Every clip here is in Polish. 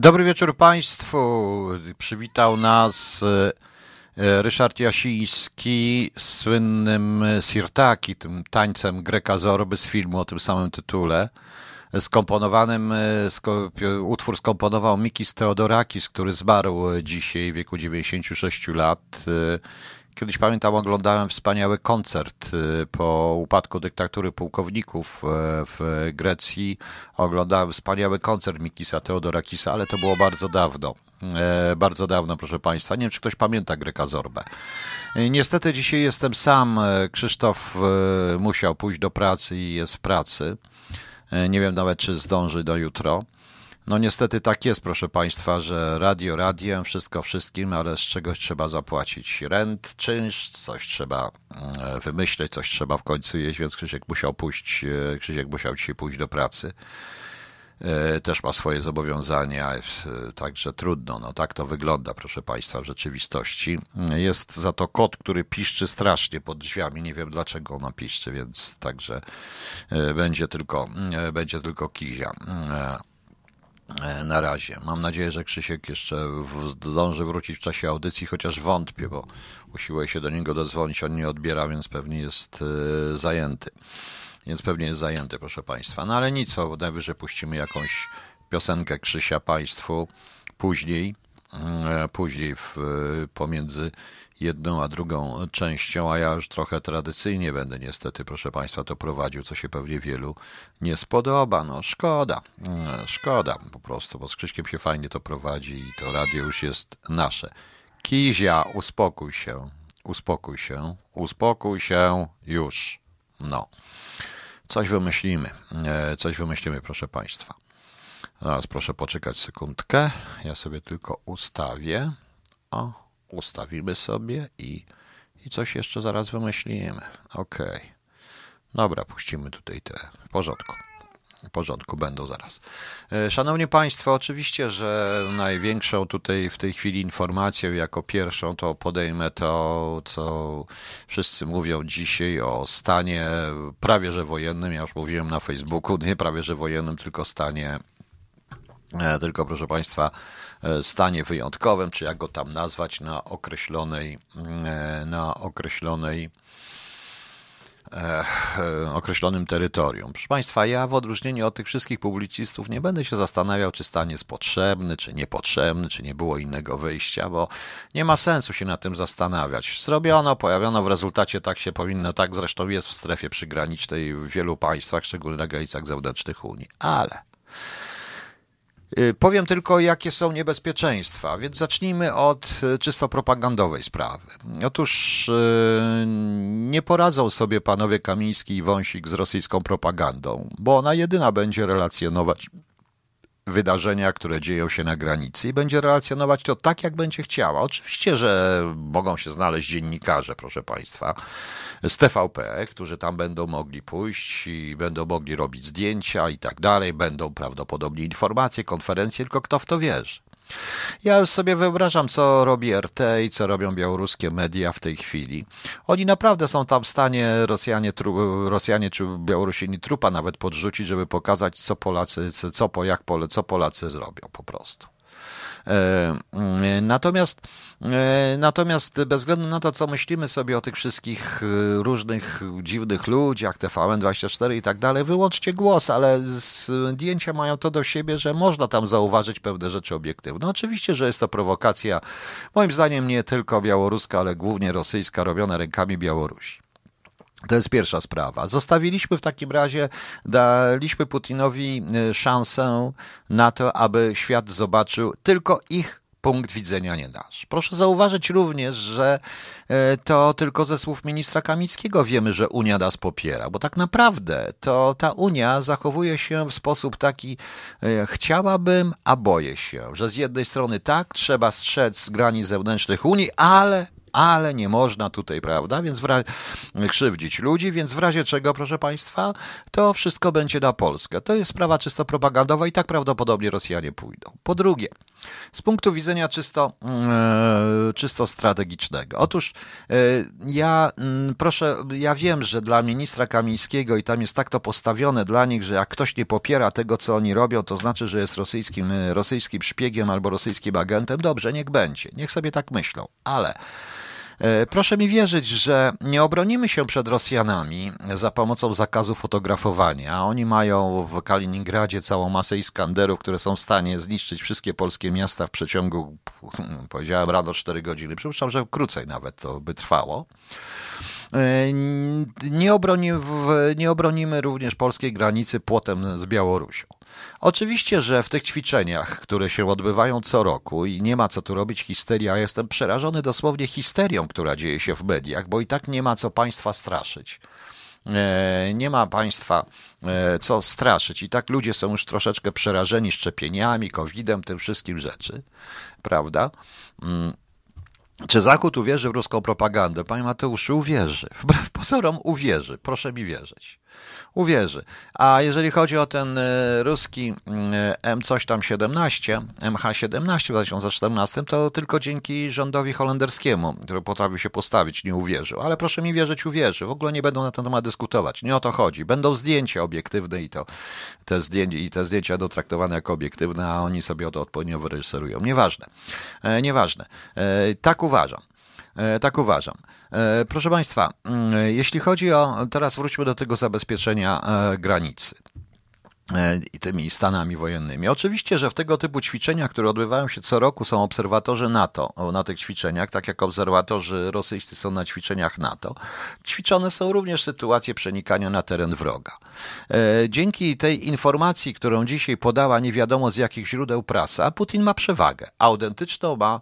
Dobry wieczór Państwu. Przywitał nas e, Ryszard Jasiński słynnym Sirtaki, tym tańcem Greka Zorby z filmu o tym samym tytule. Skomponowanym, e, utwór skomponował Mikis Theodorakis, który zmarł dzisiaj w wieku 96 lat. Kiedyś pamiętam, oglądałem wspaniały koncert y, po upadku dyktatury pułkowników y, w Grecji. Oglądałem wspaniały koncert Mikisa Teodorakisa, ale to było bardzo dawno. E, bardzo dawno, proszę Państwa. Nie wiem, czy ktoś pamięta Greka Zorbę. E, niestety dzisiaj jestem sam. E, Krzysztof musiał pójść do pracy i jest w pracy. Nie wiem nawet, czy zdąży do jutro. No niestety tak jest, proszę Państwa, że radio radiem, wszystko wszystkim, ale z czegoś trzeba zapłacić rent, czynsz, coś trzeba mm, wymyśleć, coś trzeba w końcu jeść, więc Krzysiek musiał pójść, e, Krzysiek musiał dzisiaj pójść do pracy. E, też ma swoje zobowiązania, e, także trudno. No tak to wygląda, proszę Państwa, w rzeczywistości. Jest za to kot, który piszczy strasznie pod drzwiami. Nie wiem dlaczego ona piszczy, więc także będzie tylko, będzie tylko kizia. E, na razie. Mam nadzieję, że Krzysiek jeszcze zdąży wrócić w czasie audycji, chociaż wątpię, bo usiłuję się do niego dozwonić, on nie odbiera, więc pewnie jest e, zajęty. Więc pewnie jest zajęty, proszę Państwa. No ale nic, bo najwyżej puścimy jakąś piosenkę Krzysia Państwu później, później w, pomiędzy jedną a drugą częścią, a ja już trochę tradycyjnie będę niestety, proszę Państwa, to prowadził, co się pewnie wielu nie spodoba. No szkoda, mm, szkoda po prostu, bo z Krzyśkiem się fajnie to prowadzi i to radio już jest nasze. Kizia, uspokój się, uspokój się, uspokój się już. No. Coś wymyślimy, e, coś wymyślimy, proszę Państwa. Teraz proszę poczekać sekundkę. Ja sobie tylko ustawię. O, ustawimy sobie i, i coś jeszcze zaraz wymyślimy. Ok. Dobra, puścimy tutaj te w porządku. W porządku będą zaraz. E, szanowni Państwo, oczywiście, że największą tutaj w tej chwili informacją, jako pierwszą, to podejmę to, co wszyscy mówią dzisiaj o stanie prawie że wojennym. Ja już mówiłem na Facebooku, nie prawie że wojennym, tylko stanie, tylko proszę Państwa, E, stanie wyjątkowym, czy jak go tam nazwać, na określonej, e, na określonej e, określonym terytorium. Proszę Państwa, ja w odróżnieniu od tych wszystkich publicystów nie będę się zastanawiał, czy stan jest potrzebny, czy niepotrzebny, czy nie było innego wyjścia, bo nie ma sensu się na tym zastanawiać. Zrobiono, pojawiono w rezultacie, tak się powinno, tak zresztą jest w strefie przygranicznej w wielu państwach, szczególnie na granicach zewnętrznych Unii. Ale powiem tylko, jakie są niebezpieczeństwa, więc zacznijmy od y, czysto propagandowej sprawy. Otóż y, nie poradzą sobie panowie Kamiński i Wąsik z rosyjską propagandą, bo ona jedyna będzie relacjonować wydarzenia, które dzieją się na granicy i będzie relacjonować to tak, jak będzie chciała. Oczywiście, że mogą się znaleźć dziennikarze, proszę Państwa, z TVP, którzy tam będą mogli pójść i będą mogli robić zdjęcia i tak dalej, będą prawdopodobnie informacje, konferencje, tylko kto w to wierzy. Ja już sobie wyobrażam, co robi RT i co robią białoruskie media w tej chwili. Oni naprawdę są tam w stanie Rosjanie, tru, Rosjanie czy Białorusini trupa nawet podrzucić, żeby pokazać, co Polacy, co, po, jak, co Polacy zrobią po prostu. E, mm, natomiast, e, natomiast bez względu na to, co myślimy sobie o tych wszystkich e, różnych dziwnych ludziach, TVN24 i tak dalej, wyłączcie głos, ale zdjęcia mają to do siebie, że można tam zauważyć pewne rzeczy obiektywne. No oczywiście, że jest to prowokacja, moim zdaniem nie tylko białoruska, ale głównie rosyjska, robiona rękami Białorusi. To jest pierwsza sprawa. Zostawiliśmy w takim razie, daliśmy Putinowi e, szansę na to, aby świat zobaczył tylko ich punkt widzenia, nie nasz. Proszę zauważyć również, że e, to tylko ze słów ministra Kamickiego wiemy, że Unia nas popiera, bo tak naprawdę to ta Unia zachowuje się w sposób taki, e, chciałabym, a boję się, że z jednej strony tak, trzeba strzec granic zewnętrznych Unii, ale ale nie można tutaj, prawda, więc w krzywdzić ludzi, więc w razie czego, proszę Państwa, to wszystko będzie na Polskę. To jest sprawa czysto propagandowa i tak prawdopodobnie Rosjanie pójdą. Po drugie, Z punktu widzenia czysto, e, czysto strategicznego. Otóż e, ja mm, proszę, ja wiem, że dla ministra Kamińskiego i tam jest tak to postawione dla nich, że jak ktoś nie popiera tego, co oni robią, to znaczy, że jest rosyjskim, rosyjskim szpiegiem albo rosyjskim agentem. Dobrze, niech będzie. Niech sobie tak myślą. Ale E, proszę mi wierzyć, że nie obronimy się przed Rosjanami za pomocą zakazu fotografowania. Oni mają w Kaliningradzie całą masę Iskanderów, które są w stanie zniszczyć wszystkie polskie miasta w przeciągu, powiedziałem rano 4 godziny. Przypuszczam, że krócej nawet to by trwało. E, nie, obroni, nie obronimy również polskiej granicy płotem z Białorusią. Oczywiście, że w tych ćwiczeniach, które się odbywają co roku i nie ma co tu robić histeria, jestem przerażony dosłownie histerią, która dzieje się w mediach, bo i tak nie ma co państwa straszyć. E, nie ma państwa e, co straszyć. I tak ludzie są już troszeczkę przerażeni szczepieniami, COVID-em, tym wszystkim rzeczy, prawda? Czy Zachód uwierzy w ruską propagandę? Panie Mateuszu, uwierzy. Wbrew pozorom uwierzy. Proszę mi wierzyć uwierzy. A jeżeli chodzi o ten e, ruski e, M coś tam 17, MH17 w 2014, to tylko dzięki rządowi holenderskiemu, który potrafił się postawić, nie uwierzył. Ale proszę mi wierzyć, uwierzy. W ogóle nie będą na ten temat dyskutować. Nie o to chodzi. Będą zdjęcia obiektywne i to te zdjęcia, i te zdjęcia traktowane jako obiektywne, a oni sobie o to odpowiednio wyreżyserują. Nieważne. E, nieważne. Tak uważam. E, tak uważam. E, proszę Państwa, mm, jeśli chodzi o, teraz wróćmy do tego zabezpieczenia e, granicy i tymi stanami wojennymi. Oczywiście, że w tego typu ćwiczeniach, które odbywają się co roku, są obserwatorzy NATO na tych ćwiczeniach, tak jak obserwatorzy rosyjscy są na ćwiczeniach NATO. Ćwiczone są również sytuacje przenikania na teren wroga. Dzięki tej informacji, którą dzisiaj podała nie wiadomo z jakich źródeł prasa, Putin ma przewagę. Autentyczną ma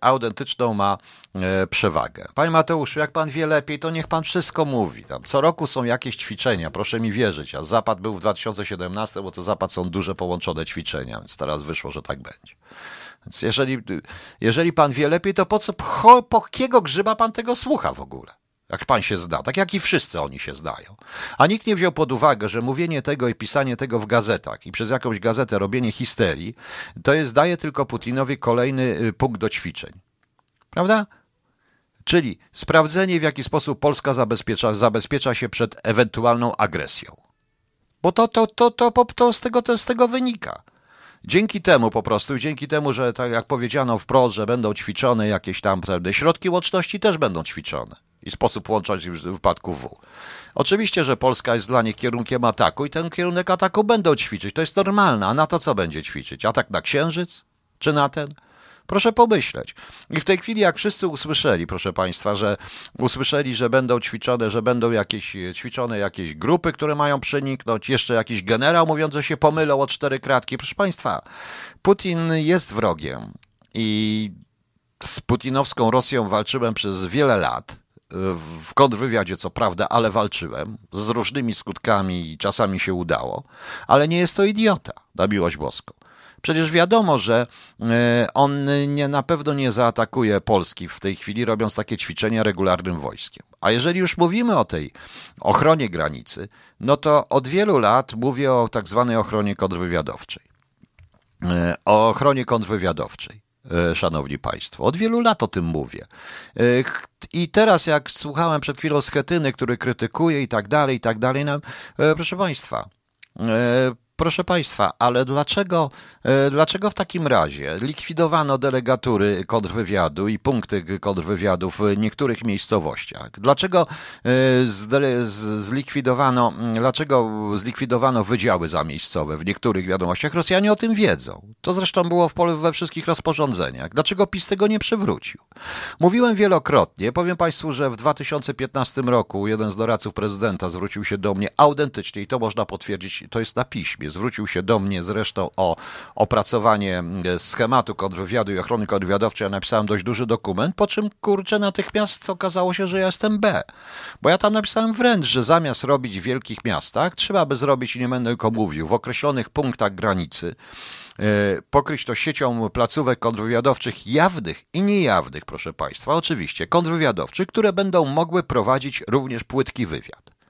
autentyczną ma e, przewagę. Panie Mateuszu, jak pan wie lepiej, to niech pan wszystko mówi. Tam co roku są jakieś ćwiczenia, proszę mi wierzyć. A Zapad był w 2017, bo to Zapad są duże połączone ćwiczenia, więc teraz wyszło, że tak będzie. Więc jeżeli, jeżeli pan wie lepiej, to po co, po, po kiego grzyba pan tego słucha w ogóle? Jak pan się zda, tak jak i wszyscy oni się zdają. A nikt nie wziął pod uwagę, że mówienie tego i pisanie tego w gazetach i przez jakąś gazetę robienie histerii, to jest daje tylko Putinowi kolejny y, punkt do ćwiczeń. Prawda? Czyli sprawdzenie, w jaki sposób Polska zabezpiecza, zabezpiecza się przed ewentualną agresją. Bo to, to, to, to, to, to, z, tego, to z tego wynika. Dzięki temu po prostu, dzięki temu, że tak jak powiedziano wprost, że będą ćwiczone jakieś tam środki łączności też będą ćwiczone i sposób łączać w wypadku W. Oczywiście, że Polska jest dla nich kierunkiem ataku i ten kierunek ataku będą ćwiczyć. To jest normalne. A na to co będzie ćwiczyć? Atak na Księżyc? Czy na ten? Proszę pomyśleć. I w tej chwili, jak wszyscy usłyszeli, proszę Państwa, że usłyszeli, że będą ćwiczone, że będą jakieś ćwiczone jakieś grupy, które mają przeniknąć, jeszcze jakiś generał mówiąc, że się pomylą o cztery kratki. Proszę Państwa, Putin jest wrogiem i z putinowską Rosją walczyłem przez wiele lat w kontrwywiadzie, co prawda, ale walczyłem z różnymi skutkami i czasami się udało, ale nie jest to idiota, na miłość boską. Przecież wiadomo, że e, on nie, na pewno nie zaatakuje Polski w tej chwili, robiąc takie ćwiczenia regularnym wojskiem. A jeżeli już mówimy o tej ochronie granicy, no to od wielu lat mówię o tak zwanej ochronie kontrwywiadowczej. E, o ochronie kontrwywiadowczej. E, szanowni Państwo. Od wielu lat o tym mówię. E, I teraz, jak słuchałem przed chwilą Schetyny, który krytykuje i tak dalej, i tak dalej, no, e, proszę Państwa, Proszę Państwa, ale dlaczego, e, dlaczego w takim razie likwidowano delegatury kontrwywiadu i punkty kontrwywiadu w niektórych miejscowościach? Dlaczego e, zlikwidowano, dlaczego zlikwidowano wydziały zamiejscowe w niektórych wiadomościach? Rosjanie o tym wiedzą. To zresztą było we wszystkich rozporządzeniach. Dlaczego PiS tego nie przywrócił? Mówiłem wielokrotnie, powiem Państwu, że w 2015 roku jeden z doradców prezydenta zwrócił się do mnie autentycznie i to można potwierdzić, to jest na piśmie zwrócił się do mnie zresztą o opracowanie e, schematu kontrwywiadu i ochrony kontrwywiadowczej. Ja napisałem dość duży dokument, po czym kurczę natychmiast okazało się, że ja jestem B. Bo ja tam napisałem wręcz, że zamiast robić w wielkich miastach, trzeba by zrobić, i nie będę tylko mówił, w określonych punktach granicy, e, pokryć to siecią placówek kontrwywiadowczych jawnych i niejawnych, proszę Państwa, oczywiście, kontrwywiadowczych, które będą mogły prowadzić również płytki wywiad.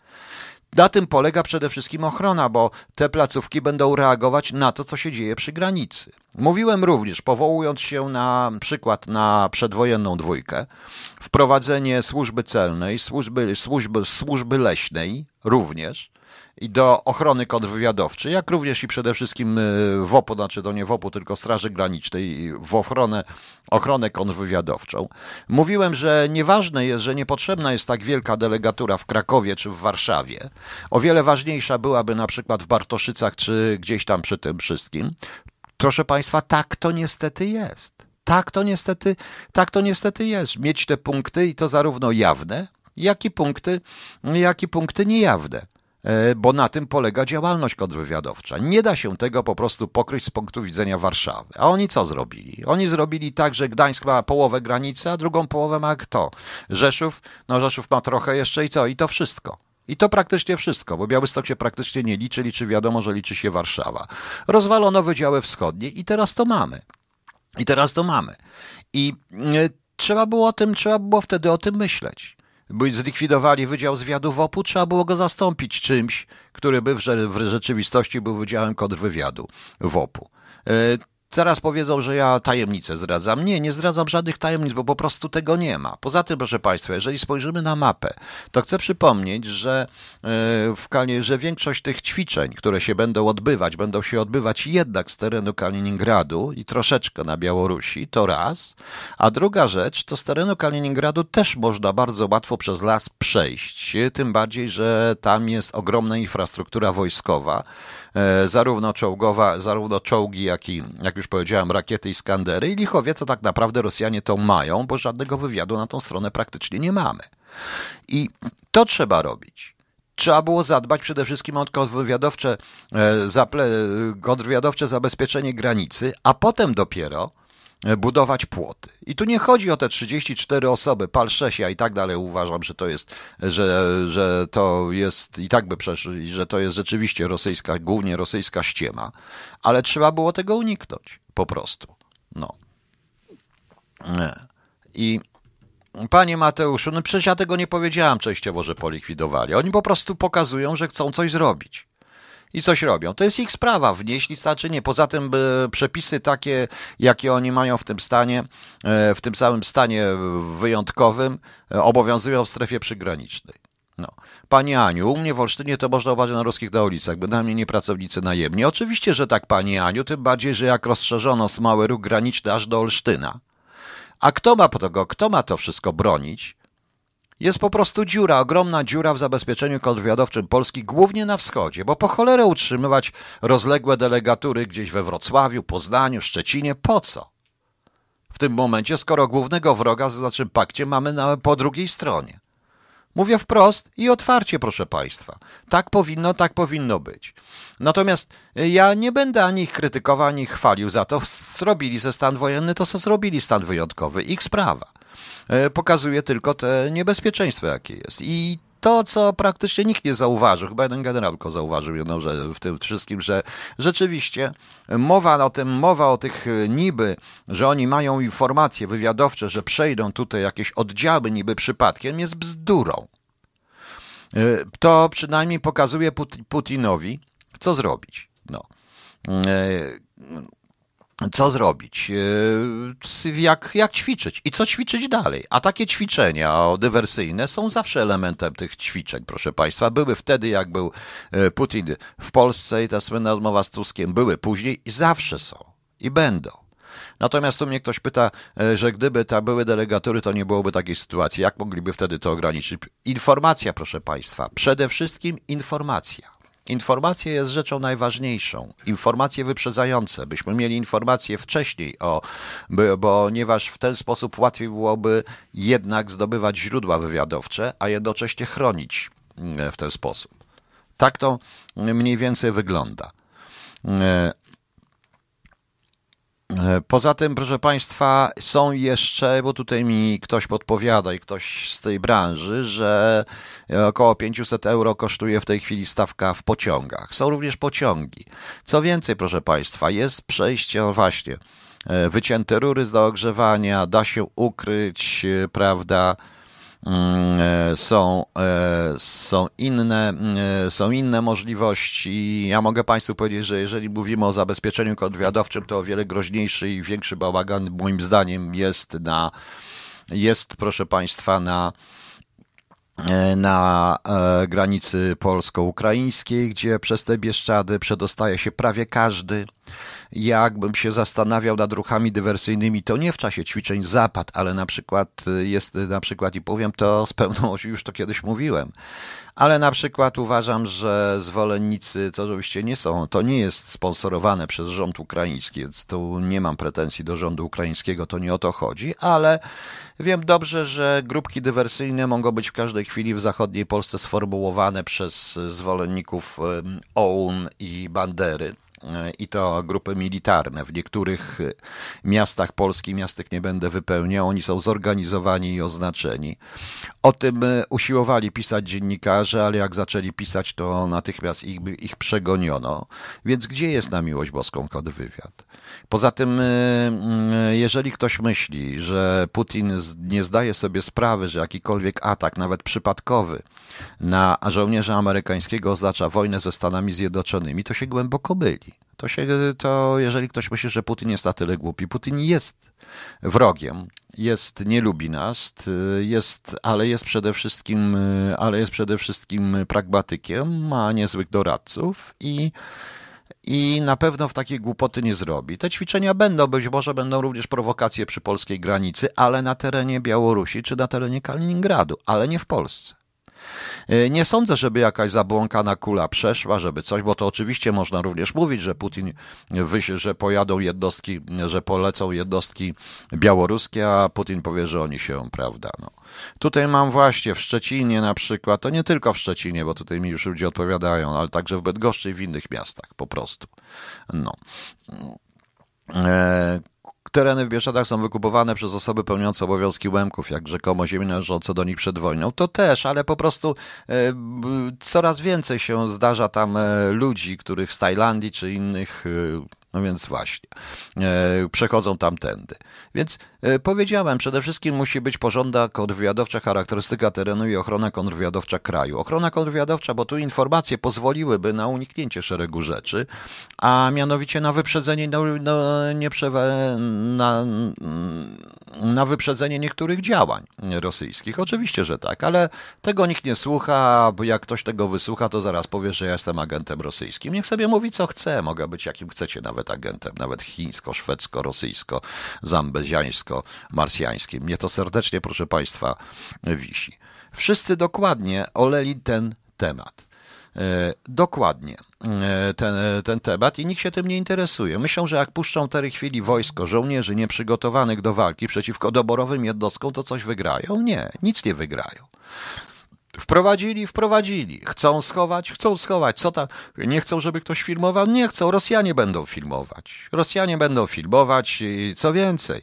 Na tym polega przede wszystkim ochrona, bo te placówki będą reagować na to, co się dzieje przy granicy. Mówiłem również, powołując się na przykład na przedwojenną dwójkę, wprowadzenie służby celnej, służby, służby, służby leśnej również, i do ochrony kontrwywiadowczej, jak również i przede wszystkim y, WOP-u, znaczy to nie WOP-u, tylko Straży Granicznej, w ochronę, ochronę kontrwywiadowczą. Mówiłem, że nieważne jest, że niepotrzebna jest tak wielka delegatura w Krakowie czy w Warszawie. O wiele ważniejsza byłaby na przykład w Bartoszycach czy gdzieś tam przy tym wszystkim. Proszę Państwa, tak to niestety jest. Tak to niestety, tak to niestety jest. Mieć te punkty i to zarówno jawne, jak i punkty, jak i punkty niejawne. E, bo na tym polega działalność kontrwywiadowcza. Nie da się tego po prostu pokryć z punktu widzenia Warszawy. A oni co zrobili? Oni zrobili tak, że Gdańsk ma połowę granicy, a drugą połowę ma kto? Rzeszów? No Rzeszów ma trochę jeszcze i co? I to wszystko. I to praktycznie wszystko, bo Białystok się praktycznie nie liczy, liczy wiadomo, że liczy się Warszawa. Rozwalono Wydziały Wschodnie i teraz to mamy. I teraz to mamy. I e, trzeba było o tym, trzeba było wtedy o tym myśleć by zlikwidowali Wydział Zwiadu WOP-u, trzeba było go zastąpić czymś, który by w, rzeczywistości był Wydziałem Kontrwywiadu WOP-u. Zaraz powiedzą, że ja tajemnicę zdradzam. Nie, nie zdradzam żadnych tajemnic, bo po prostu tego nie ma. Poza tym, proszę Państwa, jeżeli spojrzymy na mapę, to chcę przypomnieć, że, e, w Kali, że większość tych ćwiczeń, które się będą odbywać, będą się odbywać jednak z terenu Kaliningradu i troszeczkę na Białorusi, to raz. A druga rzecz, to z terenu Kaliningradu też można bardzo łatwo przez las przejść. Tym bardziej, że tam jest ogromna infrastruktura wojskowa, zarówno czołgowa, zarówno czołgi, jak i, jak już powiedziałem, rakiety i skandery i lichowie, co tak naprawdę Rosjanie to mają, bo żadnego wywiadu na tą stronę praktycznie nie mamy. I to trzeba robić. Trzeba było zadbać przede wszystkim o kontrwywiadowcze, e, kontrwywiadowcze zabezpieczenie granicy, a potem dopiero E, budować płoty. I tu nie chodzi o te 34 osoby, pal Szesia i tak dalej. Uważam, że to jest, że, że to jest i tak by przeszli, że to jest rzeczywiście rosyjska, głównie rosyjska ściema, ale trzeba było tego uniknąć po prostu. No. E, I Panie Mateuszu, no przecież ja tego nie powiedziałem częściowo, że polikwidowali. Oni po prostu pokazują, że chcą coś zrobić i coś robią. To jest ich sprawa, wnieśli czy nie. Poza tym przepisy takie, jakie oni mają w tym stanie, e, w tym samym stanie wyjątkowym, e, obowiązują w strefie przygranicznej. No. Pani Aniu, u mnie w Olsztynie to można uważać na ruskich na ulicach, bynajmniej nie pracownicy najemni. Oczywiście, że tak, Pani Aniu, tym bardziej, że jak rozszerzono smały ruch graniczny aż do Olsztyna. A kto ma tego, kto ma to wszystko bronić? Jest po prostu dziura, ogromna dziura w zabezpieczeniu kontrwywiadowczym Polski, głównie na wschodzie, bo po cholerę utrzymywać rozległe delegatury gdzieś we Wrocławiu, Poznaniu, Szczecinie, po co? W tym momencie, skoro głównego wroga, z znaczy pakcie, mamy na, po drugiej stronie. Mówię wprost i otwarcie, proszę Państwa. Tak powinno, tak powinno być. Natomiast y, ja nie będę ani ich krytykował, ani ich chwalił za to. Zrobili ze stan wojenny to, co zrobili stan wyjątkowy. Ich sprawa. E, pokazuje tylko te niebezpieczeństwo, jakie jest. I to, co praktycznie nikt nie zauważył, chyba jeden generał tylko zauważył jedną że w tym wszystkim, że rzeczywiście mowa o tym, mowa o tych niby, że oni mają informacje wywiadowcze, że przejdą tutaj jakieś oddziały niby przypadkiem, jest bzdurą. E, to przynajmniej pokazuje Putinowi, co zrobić. No. Co zrobić, e, jak, jak ćwiczyć i co ćwiczyć dalej. A takie ćwiczenia dywersyjne są zawsze elementem tych ćwiczeń, proszę Państwa. Były wtedy, jak był e, Putin w Polsce i ta słynna rozmowa z Tuskiem, były później i zawsze są i będą. Natomiast tu mnie ktoś pyta, e, że gdyby ta były delegatury, to nie byłoby takiej sytuacji. Jak mogliby wtedy to ograniczyć? Informacja, proszę Państwa. Przede wszystkim informacja. Informacja jest rzeczą najważniejszą. Informacje wyprzedzające. Byśmy mieli informacje wcześniej, o, by, ponieważ w ten sposób łatwiej byłoby jednak zdobywać źródła wywiadowcze, a jednocześnie chronić mm, w ten sposób. Tak to mniej więcej wygląda. E, E, poza tym, proszę Państwa, są jeszcze, bo tutaj mi ktoś podpowiada i ktoś z tej branży, że około 500 euro kosztuje w tej chwili stawka w pociągach. Są również pociągi. Co więcej, proszę Państwa, jest przejście, właśnie, e, wycięte rury do ogrzewania, da się ukryć, e, prawda, e, są, e, są, inne, e, są inne możliwości. Ja mogę Państwu powiedzieć, że jeżeli mówimy o zabezpieczeniu kontrwywiadowczym, to o wiele groźniejszy i większy bałagan moim zdaniem jest na, jest proszę Państwa na na granicy polsko-ukraińskiej, gdzie przez te Bieszczady przedostaje się prawie każdy jakbym się zastanawiał nad ruchami dywersyjnymi, to nie w czasie ćwiczeń zapad, ale na przykład y, jest na przykład i powiem to z pełną, już to kiedyś mówiłem, ale na przykład uważam, że zwolennicy, to oczywiście nie są, to nie jest sponsorowane przez rząd ukraiński, więc tu nie mam pretensji do rządu ukraińskiego, to nie o to chodzi, ale wiem dobrze, że grupki dywersyjne mogą być w każdej chwili w zachodniej Polsce sformułowane przez zwolenników OUN i Bandery i to grupy militarne. W niektórych miastach Polski, miastek nie będę wypełniał, oni są zorganizowani i oznaczeni. O tym e, usiłowali pisać dziennikarze, ale jak zaczęli pisać, to natychmiast ich, ich przegoniono. Więc gdzie jest na miłość boską kontrwywiad? Poza tym, e, jeżeli ktoś myśli, że Putin nie zdaje sobie sprawy, że jakikolwiek atak, nawet przypadkowy, na żołnierza amerykańskiego oznacza wojnę ze Stanami Zjednoczonymi, to się głęboko myli. To, się, to jeżeli ktoś myśli, że Putin jest na tyle głupi, Putin jest wrogiem, jest, nie lubi nas, jest, ale jest przede wszystkim, ale jest przede wszystkim pragmatykiem, ma niezłych doradców i i na pewno w takie głupoty nie zrobi. Te ćwiczenia będą, być może będą również prowokacje przy polskiej granicy, ale na terenie Białorusi czy na terenie Kaliningradu, ale nie w Polsce. E, nie sądzę, żeby jakaś zabłąkana kula przeszła, żeby coś, bo to oczywiście można również mówić, że Putin, że pojadą jednostki, że polecą jednostki białoruskie, a Putin powie, że oni się, prawda, no. Tutaj mam właśnie w Szczecinie na przykład, to nie tylko w Szczecinie, bo tutaj mi już ludzie odpowiadają, ale także w Bydgoszczy i w innych miastach po prostu. No. E, tereny w Bieszczadach są wykupowane przez osoby pełniące obowiązki łemków, jak rzekomo ziemi należące do nich przed wojną. To też, ale po prostu e, coraz więcej się zdarza tam e, ludzi, których z Tajlandii czy innych e, no więc właśnie, e, przechodzą tamtędy. Więc e, powiedziałem, przede wszystkim musi być porządna kontrwywiadowcza charakterystyka terenu i ochrona kontrwywiadowcza kraju. Ochrona kontrwywiadowcza, bo tu informacje pozwoliłyby na uniknięcie szeregu rzeczy, a mianowicie na wyprzedzenie, no, no, nie przewe, na, na wyprzedzenie niektórych działań rosyjskich. Oczywiście, że tak, ale tego nikt nie słucha, bo jak ktoś tego wysłucha, to zaraz powie, że ja jestem agentem rosyjskim. Niech sobie mówi, co chce, mogę być jakim chcecie nawet nawet agentem, nawet chińsko, szwedzko, rosyjsko, zambeziańsko, marsjańskim. Mnie to serdecznie, proszę Państwa, wisi. Wszyscy dokładnie oleli ten temat. E, dokładnie e, ten, ten temat i nikt się tym nie interesuje. Myślą, że jak puszczą w tej chwili wojsko, żołnierzy nieprzygotowanych do walki przeciwko doborowym jednostkom, to coś wygrają? Nie, nic nie wygrają. Wprowadzili, wprowadzili. Chcą schować, chcą schować. Co tam? Nie chcą, żeby ktoś filmował? Nie chcą. Rosjanie będą filmować. Rosjanie będą filmować i co więcej,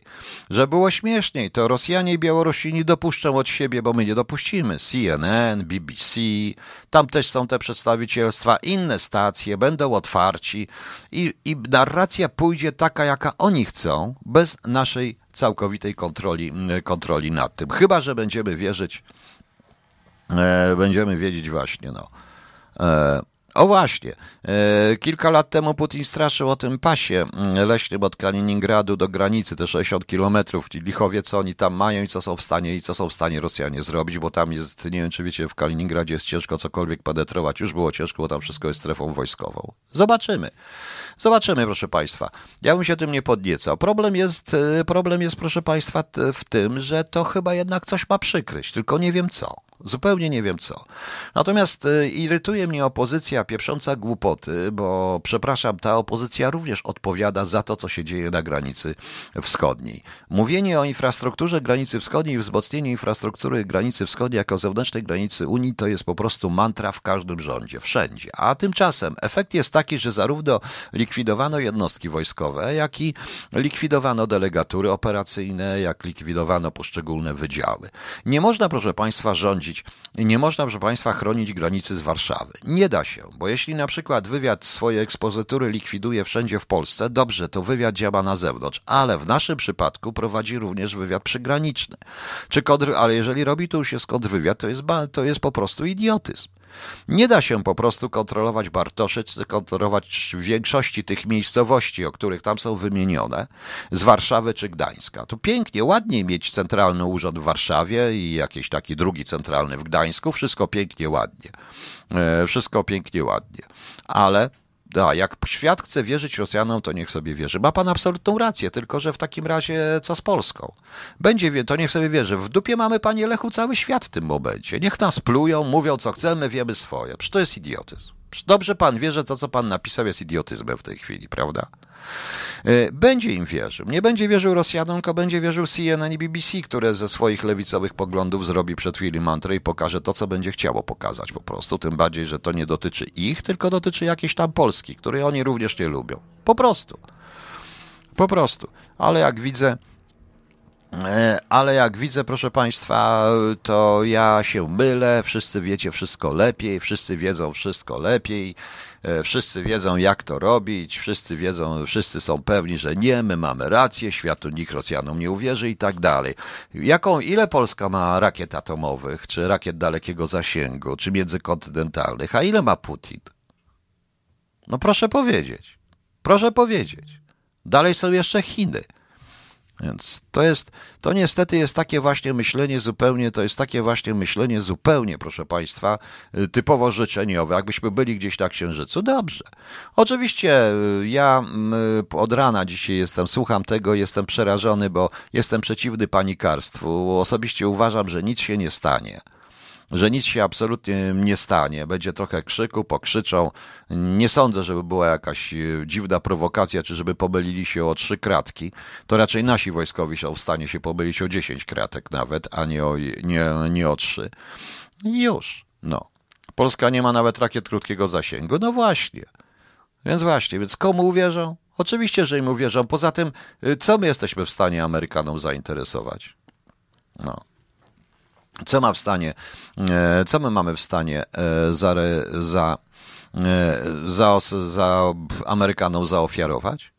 że było śmieszniej, to Rosjanie i Białorusini dopuszczą od siebie, bo my nie dopuścimy. CNN, BBC, tam też są te przedstawicielstwa, inne stacje będą otwarci i, i narracja pójdzie taka, jaka oni chcą, bez naszej całkowitej kontroli, kontroli nad tym. Chyba, że będziemy wierzyć będziemy wiedzieć właśnie, no. E, o właśnie, e, kilka lat temu Putin straszył o tym pasie mm, leśnym od Kaliningradu do granicy, te 60 kilometrów, lichowie, co oni tam mają i co są w stanie i co są w stanie Rosjanie zrobić, bo tam jest, nie wiem czy wiecie, w Kaliningradzie jest ciężko cokolwiek penetrować, już było ciężko, bo tam wszystko jest strefą wojskową. Zobaczymy. Zobaczymy, proszę Państwa. Ja bym się tym nie podniecał. Problem jest, problem jest, proszę Państwa, w tym, że to chyba jednak coś ma przykryć, tylko nie wiem co. Zupełnie nie wiem co. Natomiast y, irytuje mnie opozycja pieprząca głupoty, bo przepraszam, ta opozycja również odpowiada za to, co się dzieje na granicy wschodniej. Mówienie o infrastrukturze granicy wschodniej wzmocnieniu infrastruktury granicy wschodniej jako zewnętrznej granicy Unii to jest po prostu mantra w każdym rządzie, wszędzie. A tymczasem efekt jest taki, że zarówno likwidowano jednostki wojskowe, jak i likwidowano delegatury operacyjne, jak likwidowano poszczególne wydziały. Nie można, proszę Państwa, rządzić nie można, proszę Państwa, chronić granicy z Warszawy. Nie da się, bo jeśli na przykład wywiad swoje ekspozytury likwiduje wszędzie w Polsce, dobrze, to wywiad działa na zewnątrz, ale w naszym przypadku prowadzi również wywiad przygraniczny. Czy kontr, ale jeżeli robi to już jest kontrwywiad, to jest, to jest po prostu idiotyzm. Nie da się po prostu kontrolować Bartoszy, czy kontrolować większości tych miejscowości, o których tam są wymienione, z Warszawy czy Gdańska. To pięknie, ładnie mieć centralny urząd w Warszawie i jakiś taki drugi centralny w Gdańsku. Wszystko pięknie, ładnie. E, wszystko pięknie, ładnie. Ale da, jak świat chce wierzyć Rosjanom, to niech sobie wierzy. Ma pan absolutną rację, tylko że w takim razie co z Polską? Będzie, to niech sobie wierzy. W dupie mamy, panie Lechu, cały świat w tym momencie. Niech nas plują, mówią co chcemy, wiemy swoje. Przecież to jest idiotyzm. Dobrze pan wie, że to, co pan napisał, jest idiotyzmem w tej chwili, prawda? E, będzie im wierzył. Nie będzie wierzył Rosjanom, tylko będzie wierzył CNN i BBC, które ze swoich lewicowych poglądów zrobi przed chwilą mantrę i pokaże to, co będzie chciało pokazać po prostu. Tym bardziej, że to nie dotyczy ich, tylko dotyczy jakiejś tam Polski, której oni również nie lubią. Po prostu. Po prostu. Ale jak widzę, ale jak widzę, proszę Państwa, to ja się mylę, wszyscy wiecie wszystko lepiej, wszyscy wiedzą wszystko lepiej E, wszyscy wiedzą, jak to robić, wszyscy wiedzą, wszyscy są pewni, że nie, my mamy rację, światu nikt Rosjanom nie uwierzy i tak dalej. Jaką, ile Polska ma rakiet atomowych, czy rakiet dalekiego zasięgu, czy międzykontynentalnych, a ile ma Putin? No proszę powiedzieć. Proszę powiedzieć. Dalej są jeszcze Chiny. Więc to jest, to niestety jest takie właśnie myślenie zupełnie, to jest takie właśnie myślenie zupełnie, proszę Państwa, y, typowo życzeniowe. Jakbyśmy byli gdzieś na Księżycu, dobrze. Oczywiście y, ja y, od rana dzisiaj jestem, słucham tego, jestem przerażony, bo jestem przeciwny panikarstwu. Osobiście uważam, że nic się nie stanie że nic się absolutnie nie stanie. Będzie trochę krzyku, pokrzyczą. Nie sądzę, żeby była jakaś e, dziwna prowokacja, czy żeby pomylili się o trzy kratki. To raczej nasi wojskowi są w stanie się pomylić o dziesięć kratek nawet, a nie o, nie, nie o trzy. Już, no. Polska nie ma nawet rakiet krótkiego zasięgu. No właśnie. Więc właśnie, więc komu uwierzą? Oczywiście, że im uwierzą. Poza tym, e, co my jesteśmy w stanie Amerykanom zainteresować? No. Co ma w stanie, e, co my mamy w stanie e, za, za, e, za, za Amerykanom zaofiarować?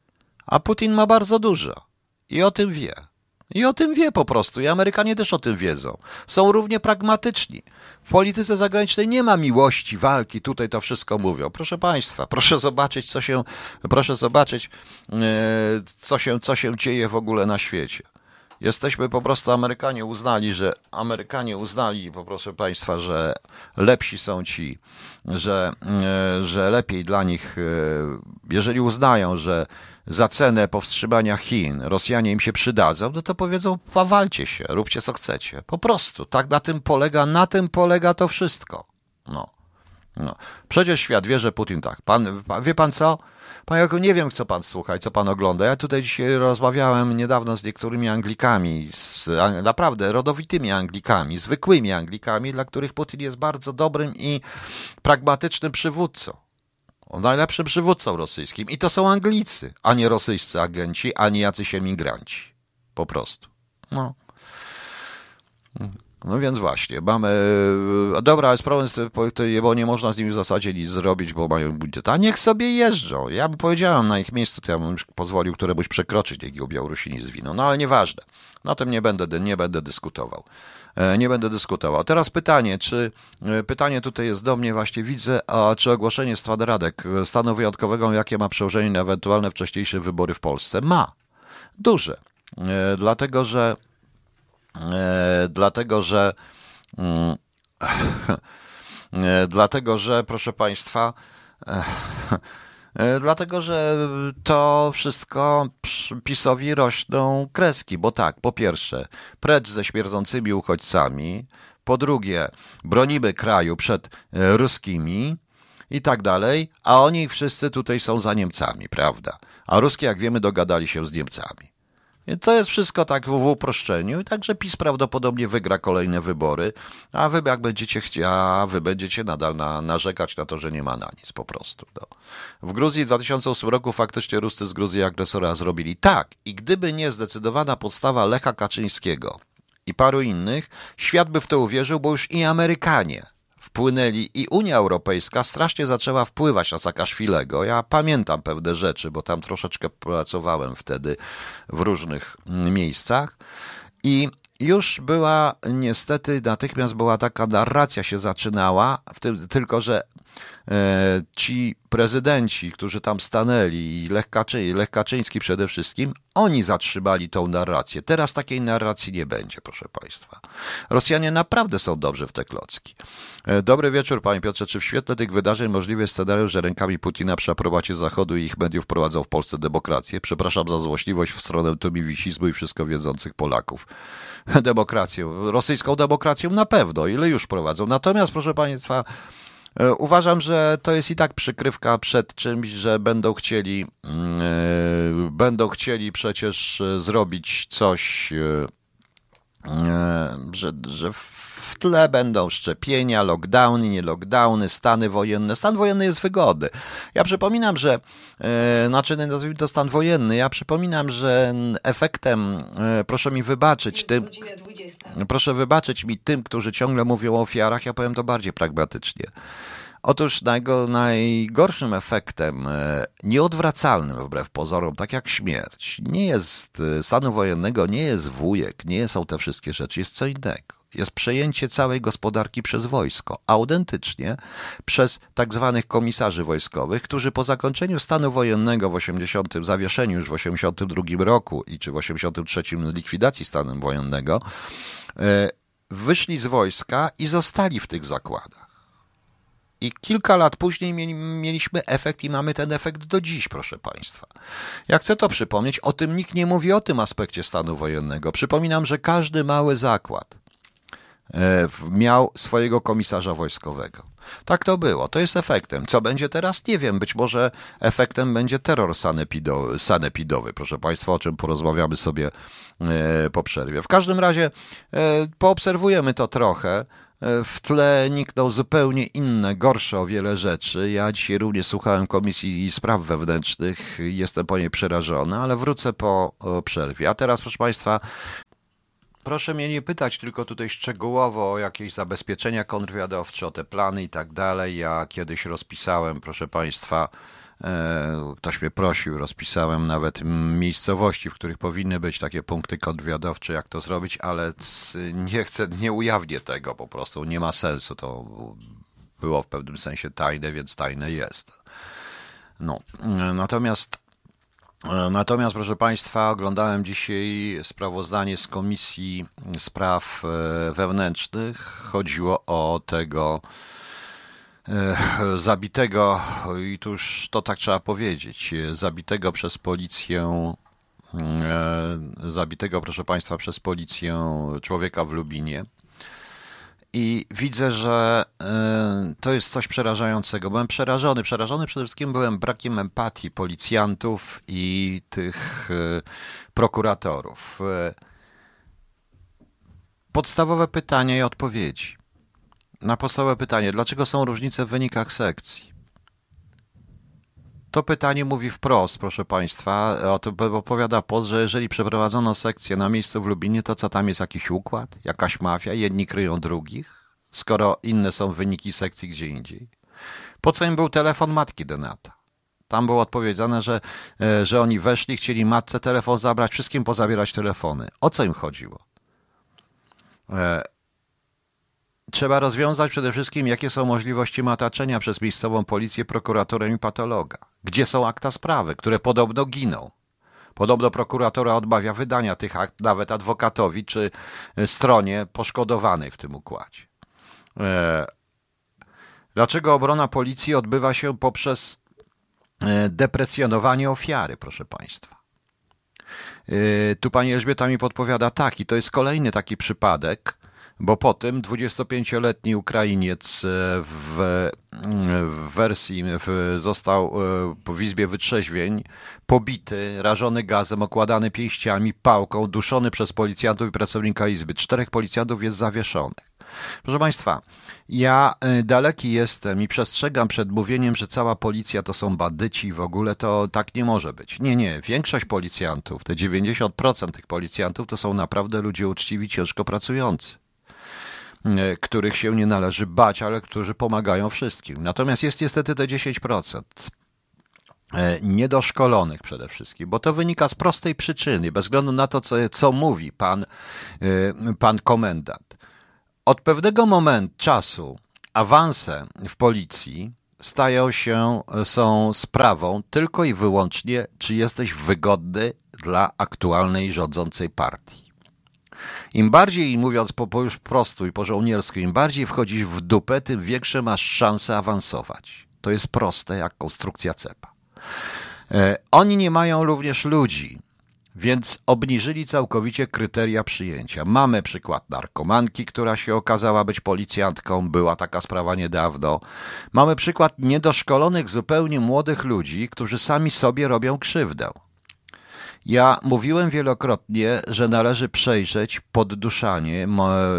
A Putin ma bardzo dużo i o tym wie. I o tym wie po prostu. I Amerykanie też o tym wiedzą. Są równie pragmatyczni. W polityce zagranicznej nie ma miłości, walki. Tutaj to wszystko mówią. Proszę Państwa, proszę zobaczyć, co się, proszę zobaczyć, co się, co się dzieje w ogóle na świecie. Jesteśmy po prostu, Amerykanie uznali, że Amerykanie uznali, po proszę Państwa, że lepsi są ci, że, e, że lepiej dla nich, e, jeżeli uznają, że za cenę powstrzymania Chin Rosjanie im się przydadzą, no to powiedzą, powalcie się, róbcie co chcecie. Po prostu, tak na tym polega, na tym polega to wszystko. No. no. Przecież świat wie, że Putin tak. Pan, wie pan co? Panie Janku, nie wiem, co pan słucha i co pan ogląda. Ja tutaj dzisiaj rozmawiałem niedawno z niektórymi Anglikami, z, naprawdę rodowitymi Anglikami, zwykłymi Anglikami, dla których Putin jest bardzo dobrym i pragmatycznym przywódcą. Najlepszym przywódcą rosyjskim. I to są Anglicy, a nie rosyjscy agenci, ani jacyś emigranci. Po prostu. No. No więc właśnie, mamy. E, dobra, jest problem z tym, bo nie można z nimi w zasadzie nic zrobić, bo mają budżet. A niech sobie jeżdżą. Ja bym powiedziałem na ich miejscu, to ja bym pozwolił któremuś przekroczyć, go Białorusini zwiną. No ale nieważne. Na tym nie będę, nie będę dyskutował. E, nie będę dyskutował. Teraz pytanie, czy e, pytanie tutaj jest do mnie właśnie widzę, a czy ogłoszenie stanu Radek stanu wyjątkowego, jakie ma przełożenie na ewentualne wcześniejsze wybory w Polsce? Ma. Duże. Dlatego, że dlatego że mm, e, dlatego, że proszę Państwa, e, dlatego, że to wszystko PiSowi rośną kreski, bo tak, po pierwsze, precz ze śmierdzącymi uchodźcami, po drugie, bronimy kraju przed ruskimi i tak dalej, a oni wszyscy tutaj są za Niemcami, prawda? A ruskie, jak wiemy, dogadali się z Niemcami. To jest wszystko tak w uproszczeniu, także PiS prawdopodobnie wygra kolejne wybory, a wy jak będziecie chcieli, a wy będziecie nadal na, narzekać na to, że nie ma na nic po prostu. No. W Gruzji w 2008 roku faktycznie Ruscy z Gruzji agresora zrobili tak i gdyby nie zdecydowana podstawa Lecha Kaczyńskiego i paru innych, świat by w to uwierzył, bo już i Amerykanie wpłynęli i Unia Europejska strasznie zaczęła wpływać na Saakaszwilego. Ja pamiętam pewne rzeczy, bo tam troszeczkę pracowałem wtedy w różnych miejscach i już była niestety, natychmiast była taka narracja się zaczynała, tylko że ci prezydenci, którzy tam stanęli, Lech, Kaczy, Lech Kaczyński przede wszystkim, oni zatrzymali tą narrację. Teraz takiej narracji nie będzie, proszę Państwa. Rosjanie naprawdę są dobrze w te klocki. E, dobry wieczór, Panie Piotrze. Czy w świetle tych wydarzeń możliwy jest scenariusz, że rękami Putina przy aprobacie Zachodu i ich mediów prowadzą w Polsce demokrację? Przepraszam za złośliwość w stronę tumiwisizmu i wszystko wiedzących Polaków. Demokrację, rosyjską demokrację na pewno, ile już prowadzą. Natomiast, proszę Państwa, E, uważam, że to jest i tak przykrywka przed czymś, że będą chcieli, mm, e, będą chcieli przecież e, zrobić coś, że, że w tle będą szczepienia, lockdowny, nie lockdowny, stany wojenne. Stan wojenny jest wygodny. Ja przypominam, że, e, znaczy nazwijmy to stan wojenny, ja przypominam, że efektem, e, proszę mi wybaczyć tym, proszę wybaczyć mi tym, którzy ciągle mówią o ofiarach, ja powiem to bardziej pragmatycznie. Otóż najgorszym efektem, e, nieodwracalnym wbrew pozorom, tak jak śmierć, nie jest stanu wojennego, nie jest wujek, nie są te wszystkie rzeczy, jest co innego jest przejęcie całej gospodarki przez wojsko, autentycznie przez tak zwanych komisarzy wojskowych, którzy po zakończeniu stanu wojennego w 80, zawieszeniu już w 82 roku i czy w 83 likwidacji stanu wojennego, e, wyszli z wojska i zostali w tych zakładach. I kilka lat później mieliśmy efekt i mamy ten efekt do dziś, proszę Państwa. Ja chcę to przypomnieć, o tym nikt nie mówi o tym aspekcie stanu wojennego. Przypominam, że każdy mały zakład, miał swojego komisarza wojskowego. Tak to było. To jest efektem. Co będzie teraz? Nie wiem. Być może efektem będzie terror sanepido, sanepidowy. Proszę Państwa, o czym porozmawiamy sobie e, po przerwie. W każdym razie e, poobserwujemy to trochę. W tle nikną zupełnie inne, gorsze o wiele rzeczy. Ja dzisiaj również słuchałem Komisji Spraw Wewnętrznych, jestem po niej przerażony, ale wrócę po przerwie. A teraz, proszę Państwa, Proszę mnie nie pytać tylko tutaj szczegółowo o jakieś zabezpieczenia kontrwywiadowcze, o te plany i tak dalej. Ja kiedyś rozpisałem, proszę Państwa, e, ktoś mnie prosił, rozpisałem nawet miejscowości, w których powinny być takie punkty kontrwywiadowcze, jak to zrobić, ale nie chcę, nie ujawnię tego po prostu, nie ma sensu. To było w pewnym sensie tajne, więc tajne jest. No, natomiast E, natomiast, proszę Państwa, oglądałem dzisiaj sprawozdanie z Komisji Spraw e, Wewnętrznych. Chodziło o tego e, zabitego, i tu już to tak trzeba powiedzieć, zabitego przez policję, zabitego, proszę Państwa, przez policję człowieka w Lubinie i widzę, że e, to jest coś przerażającego. Byłem przerażony. Przerażony przede wszystkim byłem brakiem empatii policjantów i tych e, prokuratorów. E, podstawowe pytania i odpowiedzi. Na podstawowe pytanie, dlaczego są różnice w wynikach sekcji? To pytanie mówi wprost, proszę Państwa, o tym opowiada post, że jeżeli przeprowadzono sekcję na miejscu w Lubinie, to co tam jest jakiś układ, jakaś mafia, jedni kryją drugich, skoro inne są wyniki sekcji gdzie indziej. Po co im był telefon matki Denata? Tam było odpowiedziane, że, e, że oni weszli, chcieli matce telefon zabrać, wszystkim pozabierać telefony. O co im chodziło? E, trzeba rozwiązać przede wszystkim, jakie są możliwości mataczenia przez miejscową policję, prokuratorem i patologa. Gdzie są akta sprawy, które podobno giną. Podobno prokuratora odmawia wydania tych akt nawet adwokatowi czy stronie poszkodowanej w tym układzie. E, dlaczego obrona policji odbywa się poprzez e, deprecjonowanie ofiary, proszę Państwa? E, tu pani Elżbieta mi podpowiada tak, i to jest kolejny taki przypadek, bo po tym 25-letni Ukrainiec w, w wersji w, został w Izbie Wytrzeźwień pobity, rażony gazem, okładany pięściami, pałką, duszony przez policjantów i pracownika Izby. Czterech policjantów jest zawieszonych. Proszę Państwa, ja y, daleki jestem i przestrzegam przed mówieniem, że cała policja to są bandyci w ogóle to tak nie może być. Nie, nie. Większość policjantów, te 90% tych policjantów to są naprawdę ludzie uczciwi, ciężko pracujący których się nie należy bać, ale którzy pomagają wszystkim. Natomiast jest niestety te 10% y, niedoszkolonych przede wszystkim, bo to wynika z prostej przyczyny, bez względu na to, co, co mówi pan, pan komendant. Od pewnego momentu czasu awanse w policji stają się, są sprawą tylko i wyłącznie, czy jesteś wygodny dla aktualnej rządzącej partii. Im bardziej, mówiąc po, po już prostu i po żołniersku, im bardziej wchodzisz w dupę, tym większe masz szanse awansować. To jest proste jak konstrukcja cepa. E, oni nie mają również ludzi, więc obniżyli całkowicie kryteria przyjęcia. Mamy przykład narkomanki, która się okazała być policjantką, była taka sprawa niedawno. Mamy przykład niedoszkolonych, zupełnie młodych ludzi, którzy sami sobie robią krzywdę. Ja mówiłem wielokrotnie, że należy przejrzeć podduszanie,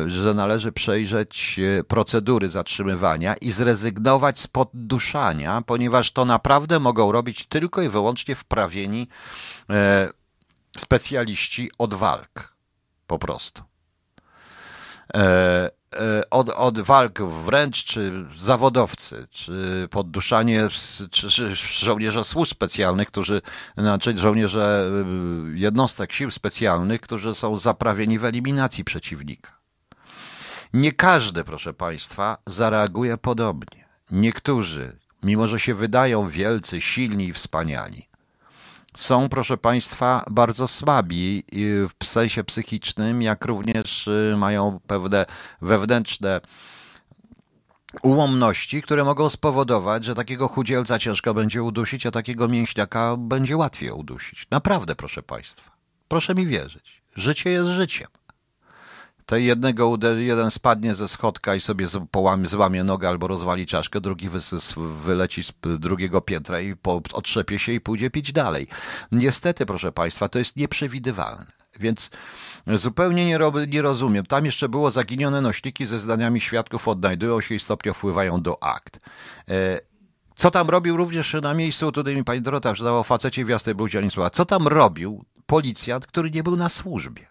że należy przejrzeć e, procedury zatrzymywania i zrezygnować z podduszania, ponieważ to naprawdę mogą robić tylko i wyłącznie wprawieni e, specjaliści od walk. Po prostu. E, e, od, od walk wręcz, czy zawodowcy, czy podduszanie, czy, czy żołnierze służb specjalnych, którzy, znaczy żołnierze y, jednostek sił specjalnych, którzy są zaprawieni w eliminacji przeciwnika. Nie każdy, proszę Państwa, zareaguje podobnie. Niektórzy, mimo że się wydają wielcy, silni i wspaniali, są, proszę Państwa, bardzo słabi w sensie psychicznym, jak również y, mają pewne wewnętrzne ułomności, które mogą spowodować, że takiego chudzielca ciężko będzie udusić, a takiego mięśniaka będzie łatwiej udusić. Naprawdę, proszę Państwa. Proszę mi wierzyć. Życie jest życiem to jednego uderzy, jeden spadnie ze schodka i sobie połamie, złamie nogę albo rozwali czaszkę, drugi wyleci z drugiego piętra i po, otrzepie się i pójdzie pić dalej. Niestety, proszę Państwa, to jest nieprzewidywalne. Więc zupełnie nie, nie, rozumiem. Tam jeszcze było zaginione nośniki ze zdaniami świadków odnajdują się i stopnio wpływają do akt. E, co tam robił również na miejscu, tutaj mi pani Dorota przydała o facecie w jasnej bluzie, Co tam robił policjant, który nie był na służbie?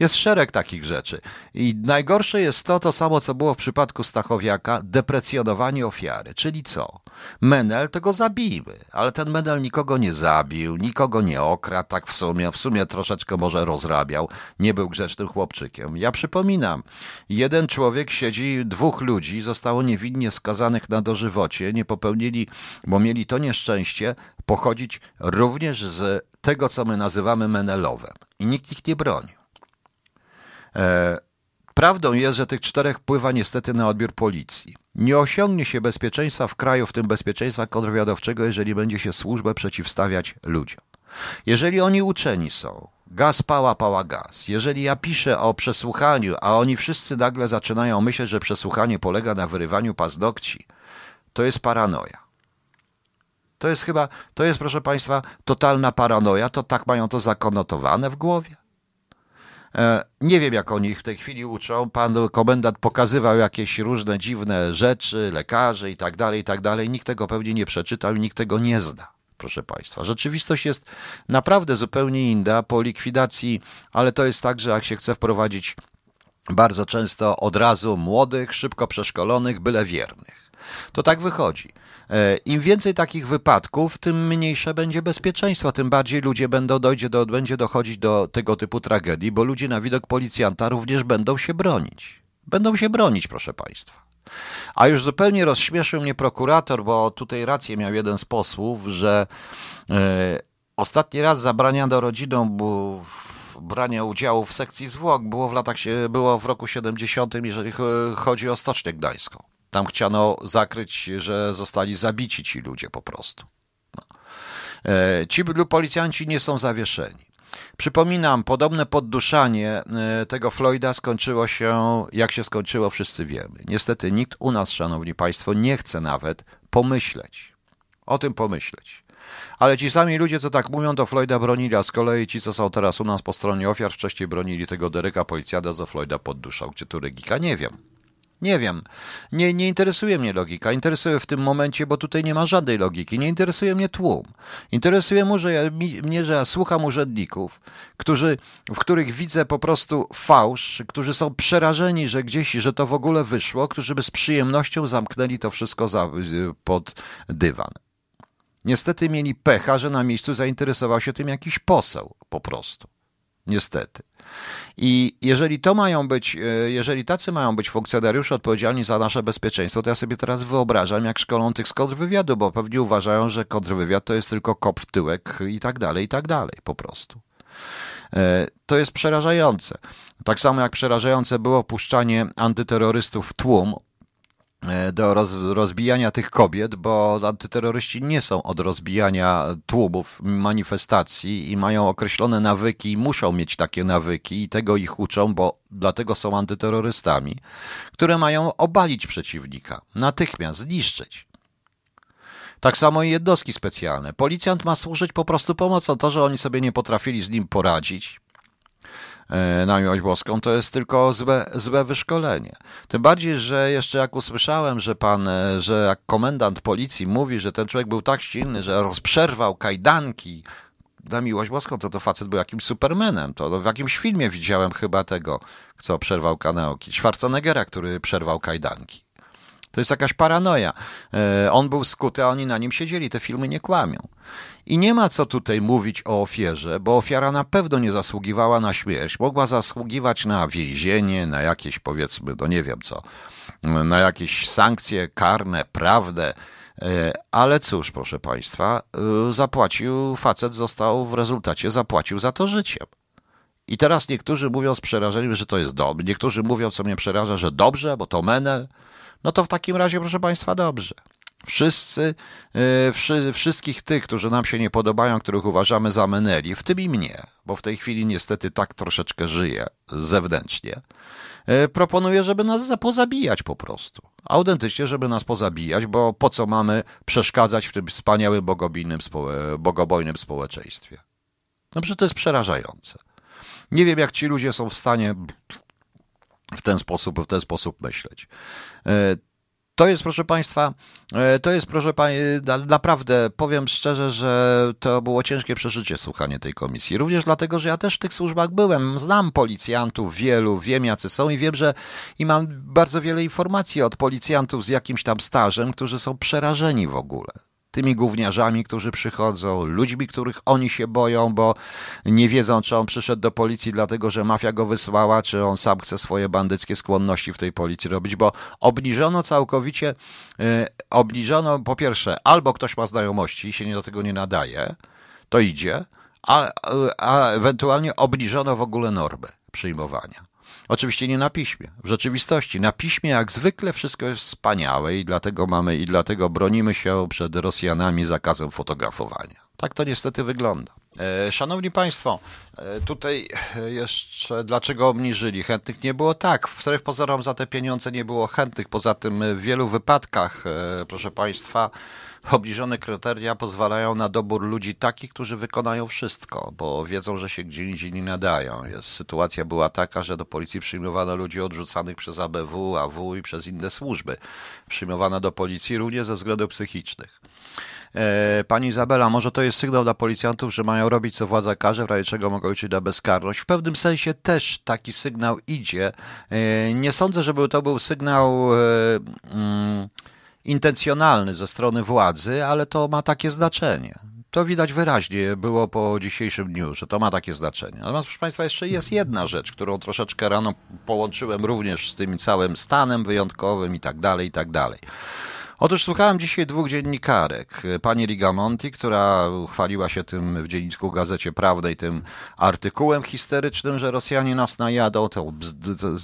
Jest szereg takich rzeczy. I najgorsze jest to, to samo, co było w przypadku Stachowiaka, deprecjonowanie ofiary. Czyli co? Menel to go zabijmy, ale ten Menel nikogo nie zabił, nikogo nie okradł, tak w sumie, w sumie troszeczkę może rozrabiał, nie był grzecznym chłopczykiem. Ja przypominam, jeden człowiek siedzi, dwóch ludzi zostało niewinnie skazanych na dożywocie, nie popełnili, bo mieli to nieszczęście, pochodzić również z tego, co my nazywamy Menelowem. I nikt ich nie broni. E, prawdą jest, że tych czterech wpływa niestety na odbiór policji. Nie osiągnie się bezpieczeństwa w kraju, w tym bezpieczeństwa kontrwywiadowczego, jeżeli będzie się służbę przeciwstawiać ludziom. Jeżeli oni uczeni są, gaz pała, pała gaz. Jeżeli ja piszę o przesłuchaniu, a oni wszyscy nagle zaczynają myśleć, że przesłuchanie polega na wyrywaniu paznokci, to jest paranoja. To jest chyba, to jest proszę Państwa, totalna paranoja, to tak mają to zakonotowane w głowie. E, nie wiem, jak oni w tej chwili uczą. Pan komendant pokazywał jakieś różne dziwne rzeczy, lekarze i tak dalej, i tak dalej. Nikt tego pewnie nie przeczytał i nikt tego nie zna. Proszę Państwa, rzeczywistość jest naprawdę zupełnie inna po likwidacji, ale to jest tak, że jak się chce wprowadzić bardzo często od razu młodych, szybko przeszkolonych, byle wiernych. To tak wychodzi. E, Im więcej takich wypadków, tym mniejsze będzie bezpieczeństwo, tym bardziej ludzie będą dojdzie do, będzie dochodzić do tego typu tragedii, bo ludzie na widok policjanta również będą się bronić. Będą się bronić, proszę Państwa. A już zupełnie rozśmieszył mnie prokurator, bo tutaj rację miał jeden z posłów, że e, ostatni raz zabrania rodzinom brania udziału w sekcji zwłok było w latach, było w roku 70, jeżeli chodzi o Stocznię Gdańską. Tam chciano zakryć, że zostali zabici ci ludzie po prostu. No. E, ci policjanci nie są zawieszeni. Przypominam, podobne podduszanie e, tego Floyda skończyło się, jak się skończyło, wszyscy wiemy. Niestety nikt u nas, szanowni państwo, nie chce nawet pomyśleć. O tym pomyśleć. Ale ci sami ludzie, co tak mówią, to Floyda bronili, a z kolei ci, co są teraz u nas po stronie ofiar, wcześniej bronili tego Deryka policjada, co Floyda podduszał. Gdzie tu logika? Nie wiem. Nie wiem. Nie, nie interesuje mnie logika. Interesuje w tym momencie, bo tutaj nie ma żadnej logiki. Nie interesuje mnie tłum. Interesuje mnie, że ja, mnie, że ja słucham urzędników, którzy, w których widzę po prostu fałsz, którzy są przerażeni, że gdzieś, że to w ogóle wyszło, którzy by z przyjemnością zamknęli to wszystko za, pod dywan. Niestety mieli pecha, że na miejscu zainteresował się tym jakiś poseł po prostu. Niestety. I jeżeli to mają być, e, jeżeli tacy mają być funkcjonariusze odpowiedzialni za nasze bezpieczeństwo, to ja sobie teraz wyobrażam, jak szkolą tych z kontrwywiadu, bo pewnie uważają, że kontrwywiad to jest tylko kop w tyłek i tak dalej, i tak dalej, po prostu. E, to jest przerażające. Tak samo jak przerażające było puszczanie antyterrorystów w tłum do roz, rozbijania tych kobiet, bo antyterroryści nie są od rozbijania tłumów, manifestacji i mają określone nawyki muszą mieć takie nawyki i tego ich uczą, bo dlatego są antyterrorystami, które mają obalić przeciwnika, natychmiast zniszczyć. Tak samo i jednostki specjalne. Policjant ma służyć po prostu pomocą. To, że oni sobie nie potrafili z nim poradzić, E, na miłość boską, to jest tylko złe, złe wyszkolenie. Tym bardziej, że jeszcze jak usłyszałem, że pan, e, że jak komendant policji mówi, że ten człowiek był tak silny, że rozprzerwał kajdanki na miłość boską, to to facet był jakimś supermenem. To w jakimś filmie widziałem chyba tego, co przerwał kanałki. Schwarzeneggera, który przerwał kajdanki. To jest jakaś paranoja. E, on był skuty, a oni na nim siedzieli. Te filmy nie kłamią. I nie ma co tutaj mówić o ofierze, bo ofiara na pewno nie zasługiwała na śmierć. Mogła zasługiwać na więzienie, na jakieś powiedzmy, no nie wiem co, na jakieś sankcje karne, prawdę. E, ale cóż, proszę Państwa, e, zapłacił, facet został w rezultacie zapłacił za to życiem. I teraz niektórzy mówią z przerażeniem, że to jest dobre. Niektórzy mówią, co mnie przeraża, że dobrze, bo to menel. No to w takim razie, proszę Państwa, dobrze. Wszyscy, e, wszy, wszystkich tych, którzy nam się nie podobają, których uważamy za meneli, w tym i mnie, bo w tej chwili niestety tak troszeczkę żyję zewnętrznie, e, proponuję, żeby nas pozabijać po prostu. Autentycznie, żeby nas pozabijać, bo po co mamy przeszkadzać w tym wspaniałym bogobojnym społeczeństwie? No przecież to jest przerażające. Nie wiem, jak ci ludzie są w stanie w ten sposób, w ten sposób myśleć. E, to jest, proszę Państwa, e, to jest, proszę Państwa, naprawdę powiem szczerze, że to było ciężkie przeżycie słuchanie tej komisji. Również dlatego, że ja też w tych służbach byłem. Znam policjantów wielu, wiem jacy są i wiem, że i mam bardzo wiele informacji od policjantów z jakimś tam stażem, którzy są przerażeni w ogóle tymi gówniarzami, którzy przychodzą, ludźmi, których oni się boją, bo nie wiedzą, czy on przyszedł do policji dlatego, że mafia go wysłała, czy on sam chce swoje bandyckie skłonności w tej policji robić, bo obniżono całkowicie, yy, obniżono po pierwsze, albo ktoś ma znajomości i się nie do tego nie nadaje, to idzie, a, a ewentualnie obniżono w ogóle normy przyjmowania. Oczywiście nie na piśmie. W rzeczywistości na piśmie jak zwykle wszystko jest wspaniałe i dlatego mamy i dlatego bronimy się przed Rosjanami zakazem fotografowania. Tak to niestety wygląda. E, szanowni Państwo, e, tutaj jeszcze dlaczego obniżyli? Chętnych nie było tak. Wbrew pozorom za te pieniądze nie było chętnych. Poza tym w wielu wypadkach, e, proszę Państwa, Obniżone kryteria pozwalają na dobór ludzi takich, którzy wykonają wszystko, bo wiedzą, że się gdzie indziej nie nadają. Jest, sytuacja była taka, że do policji przyjmowano ludzi odrzucanych przez ABW, AW i przez inne służby. Przyjmowano do policji również ze względów psychicznych. E, pani Izabela, może to jest sygnał dla policjantów, że mają robić co władza każe, w razie czego mogą liczyć na bezkarność. W pewnym sensie też taki sygnał idzie. E, nie sądzę, żeby to był sygnał. E, mm, intencjonalny ze strony władzy, ale to ma takie znaczenie. To widać wyraźnie było po dzisiejszym dniu, że to ma takie znaczenie. Natomiast, proszę Państwa, jeszcze jest jedna rzecz, którą troszeczkę rano połączyłem również z tym całym stanem wyjątkowym i tak dalej, i tak dalej. Otóż słuchałem dzisiaj dwóch dziennikarek. Pani Rigamonti, która chwaliła się tym w dzienniczku Gazecie Prawnej, tym artykułem historycznym, że Rosjanie nas najadą. To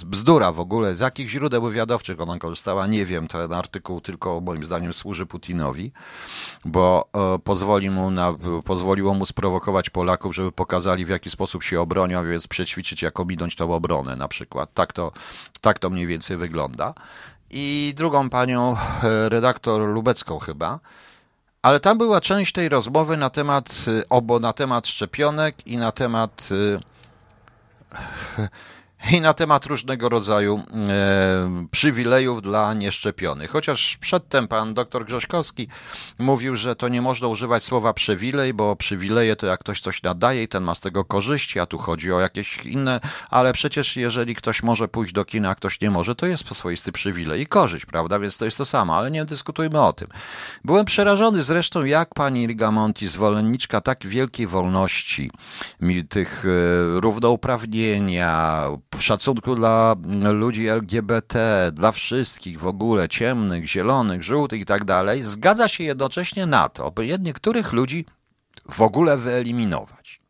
bzdura w ogóle. Z jakich źródeł wywiadowczych ona korzystała, nie wiem. Ten artykuł tylko moim zdaniem służy Putinowi, bo e, pozwoli mu na, pozwoliło mu sprowokować Polaków, żeby pokazali w jaki sposób się obronią, więc przećwiczyć, jak ominąć tą obronę na przykład. Tak to, tak to mniej więcej wygląda i drugą panią e, redaktor Lubecką chyba. Ale tam była część tej rozmowy na temat, e, obo na temat szczepionek i na temat e, i na temat różnego rodzaju e, przywilejów dla nieszczepionych. Chociaż przedtem pan dr Grześkowski mówił, że to nie można używać słowa przywilej, bo przywileje to jak ktoś coś nadaje i ten ma z tego korzyści, a tu chodzi o jakieś inne, ale przecież jeżeli ktoś może pójść do kina, a ktoś nie może, to jest swoisty przywilej i korzyść, prawda? Więc to jest to samo, ale nie dyskutujmy o tym. Byłem przerażony zresztą, jak pani Rigamonti, zwolenniczka tak wielkiej wolności, tych e, równouprawnienia, szacunku dla ludzi LGBT, dla wszystkich w ogóle, ciemnych, zielonych, żółtych i tak dalej, zgadza się jednocześnie na to, by niektórych ludzi w ogóle wyeliminować.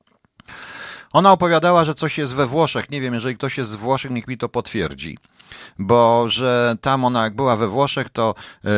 Ona opowiadała, że coś jest we Włoszech. Nie wiem, jeżeli ktoś jest z Włoszech, niech mi to potwierdzi bo że tam ona jak była we Włoszech, to e,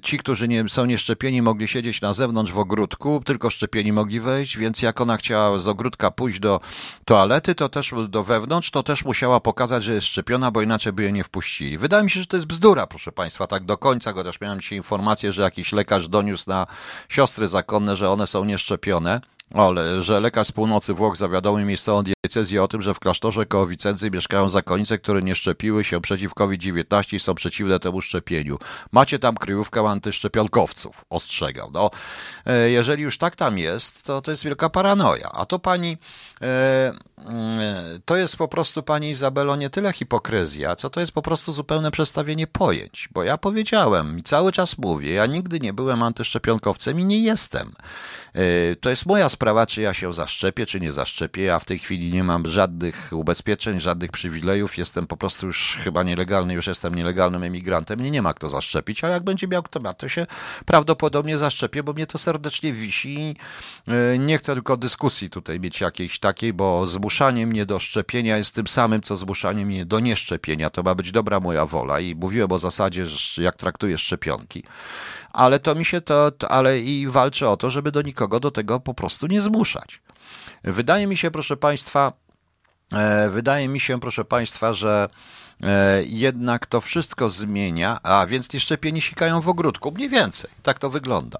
ci, którzy nie są nieszczepieni, mogli siedzieć na zewnątrz w ogródku, tylko szczepieni mogli wejść, więc jak ona chciała z ogródka pójść do toalety, to też do wewnątrz, to też musiała pokazać, że jest szczepiona, bo inaczej by jej nie wpuścili. Wydaje mi się, że to jest bzdura, proszę Państwa, tak do końca, chociaż miałem dzisiaj informację, że jakiś lekarz doniósł na siostry zakonne, że one są nieszczepione. Ale, że lekarz z północy Włoch zawiadomił miejscową diecezję o tym, że w klasztorze koło mieszkają zakonnice, które nie szczepiły się przeciw COVID-19 i są przeciwne temu szczepieniu. Macie tam kryjówkę antyszczepionkowców, ostrzegał. No, e, jeżeli już tak tam jest, to to jest wielka paranoja. A to pani, to jest po prostu pani Izabelo nie tyle hipokryzja, co to jest po prostu zupełne przestawienie pojęć. Bo ja powiedziałem i cały czas mówię, ja nigdy nie byłem antyszczepionkowcem i nie jestem. E, to jest moja sprawa, czy ja się zaszczepię, czy nie zaszczepię. Ja w tej chwili nie mam żadnych ubezpieczeń, żadnych przywilejów. Jestem po prostu już chyba nielegalny, już jestem nielegalnym emigrantem. Mnie nie ma kto zaszczepić, ale jak będzie miał kto ma, to się prawdopodobnie zaszczepię, bo mnie to serdecznie wisi. E, nie chcę tylko dyskusji tutaj mieć jakiejś takiej, bo zmuszanie mnie do szczepienia jest tym samym, co zmuszanie mnie do nieszczepienia. To ma być dobra moja wola i mówiłem o zasadzie, jak traktuję szczepionki ale to mi się to, ale i walczę o to, żeby do nikogo do tego po prostu nie zmuszać. Wydaje mi się, proszę Państwa, e, wydaje mi się, proszę Państwa, że e, jednak to wszystko zmienia, a więc ci szczepieni sikają w ogródku, mniej więcej, tak to wygląda.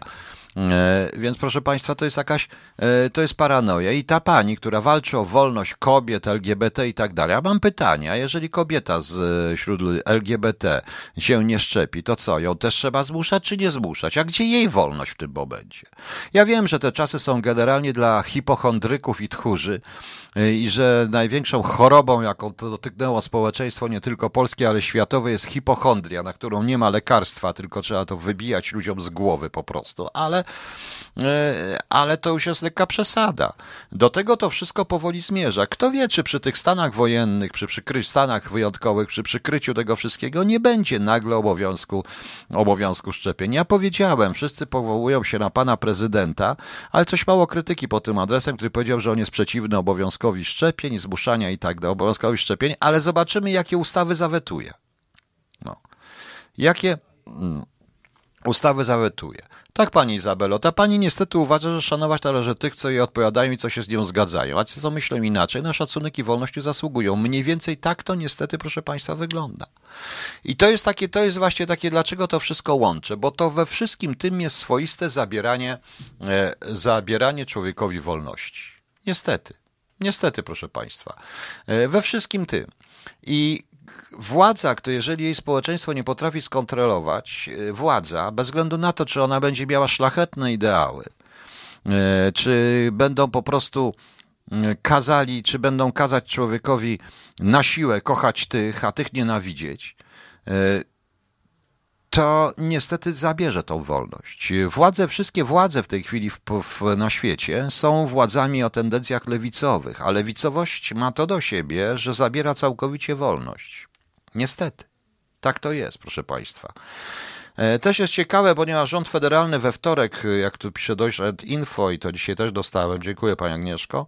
E, więc proszę Państwa, to jest jakaś, e, to jest paranoja. I ta pani, która walczy o wolność kobiet, LGBT i tak dalej. Ja mam pytanie, a jeżeli kobieta z e, wśród LGBT się nie szczepi, to co, ją też trzeba zmuszać czy nie zmuszać? A gdzie jej wolność w tym momencie? Ja wiem, że te czasy są generalnie dla hipochondryków i tchórzy i że największą chorobą, jaką to dotyknęło społeczeństwo nie tylko polskie, ale światowe jest hipochondria, na którą nie ma lekarstwa, tylko trzeba to wybijać ludziom z głowy po prostu. Ale ale to już jest lekka przesada. Do tego to wszystko powoli zmierza. Kto wie, czy przy tych stanach wojennych, przy przykry stanach wyjątkowych, przy przykryciu tego wszystkiego nie będzie nagle obowiązku, obowiązku szczepień. Ja powiedziałem, wszyscy powołują się na pana prezydenta, ale coś mało krytyki pod tym adresem, który powiedział, że on jest przeciwny obowiązkowi szczepień, zmuszania i tak dalej, obowiązkowi szczepień, ale zobaczymy, jakie ustawy zawetuje. No. Jakie mm, ustawy zawetuje. Tak, pani Izabelo, ta pani niestety uważa, że szanować należy tych, co jej odpowiadają i co się z nią zgadzają, a ci, co myślą inaczej, na szacunek i wolność zasługują. Mniej więcej tak to niestety, proszę państwa, wygląda. I to jest takie, to jest właśnie takie, dlaczego to wszystko łączę, bo to we wszystkim tym jest swoiste zabieranie, e, zabieranie człowiekowi wolności. Niestety. Niestety, proszę państwa. E, we wszystkim tym. I władza, to jeżeli jej społeczeństwo nie potrafi skontrolować, e, władza, bez względu na to, czy ona będzie miała szlachetne ideały, e, czy będą po prostu kazali, czy będą kazać człowiekowi na siłę kochać tych, a tych nienawidzieć, e, to niestety zabierze tą wolność. Władze, wszystkie władze w tej chwili w, w, na świecie są władzami o tendencjach lewicowych, a lewicowość ma to do siebie, że zabiera całkowicie wolność. Niestety. Tak to jest, proszę Państwa. E, też jest ciekawe, ponieważ rząd federalny we wtorek, jak tu pisze Deutschland Info i to dzisiaj też dostałem, dziękuję Pani Agnieszko,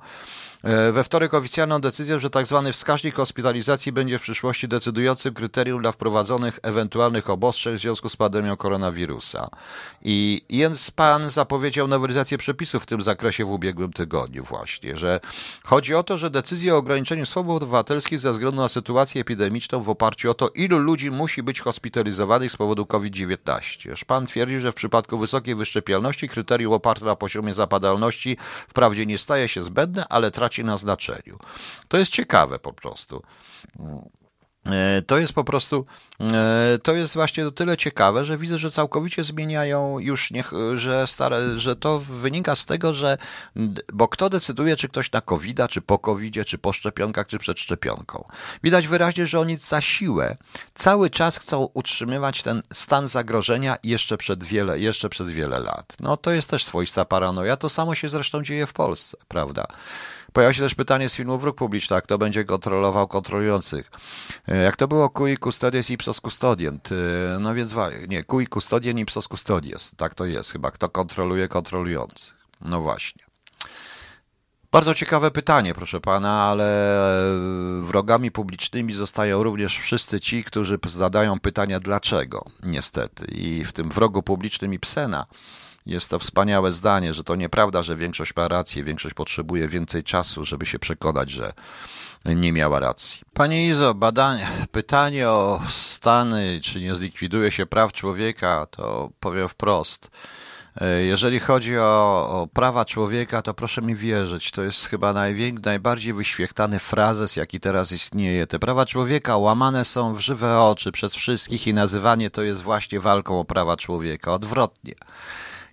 E, we wtorek oficjalną decyzję, że tzw. Tak wskaźnik hospitalizacji będzie w przyszłości decydującym kryterium dla wprowadzonych ewentualnych obostrzeń w związku z pandemią koronawirusa. I Jens Pan zapowiedział nowelizację przepisów w tym zakresie w ubiegłym tygodniu właśnie, że chodzi o to, że decyzje o ograniczeniu swobód obywatelskich ze względu na sytuację epidemiczną w oparciu o to, ilu ludzi musi być hospitalizowanych z powodu COVID-19. Pan twierdzi, że w przypadku wysokiej wyszczepialności kryterium oparte na poziomie zapadalności wprawdzie nie staje się zbędne, ale traci traci na znaczeniu. To jest ciekawe po prostu. E, to jest po prostu, e, to jest właśnie o tyle ciekawe, że widzę, że całkowicie zmieniają już, niech, że, stare, że to wynika z tego, że, bo kto decyduje, czy ktoś na covid czy po covid czy po szczepionkach, czy przed szczepionką. Widać wyraźnie, że oni za siłę cały czas chcą utrzymywać ten stan zagrożenia jeszcze, przed wiele, jeszcze przez wiele lat. No to jest też swoista paranoja, to samo się zresztą dzieje w Polsce, prawda? Pojawia się też pytanie z filmu Wróg Publiczny, kto będzie kontrolował kontrolujących. E, jak to było cui custodies ipsos custodient? No więc nie, cui custodien ipsos custodies. Tak to jest chyba. Kto kontroluje kontrolujących? No właśnie. Bardzo ciekawe pytanie, proszę pana, ale e, wrogami publicznymi zostają również wszyscy ci, którzy zadają pytania dlaczego, niestety. I w tym wrogu publicznym Ibsena jest to wspaniałe zdanie, że to nieprawda, że większość ma rację, większość potrzebuje więcej czasu, żeby się przekonać, że nie miała racji. Panie Izo, badanie, pytanie o Stany, czy nie zlikwiduje się praw człowieka, to powiem wprost. Jeżeli chodzi o, o, prawa człowieka, to proszę mi wierzyć, to jest chyba największy, najbardziej wyświechtany frazes, jaki teraz istnieje. Te prawa człowieka łamane są w żywe oczy przez wszystkich i nazywanie to jest właśnie walką o prawa człowieka. Odwrotnie.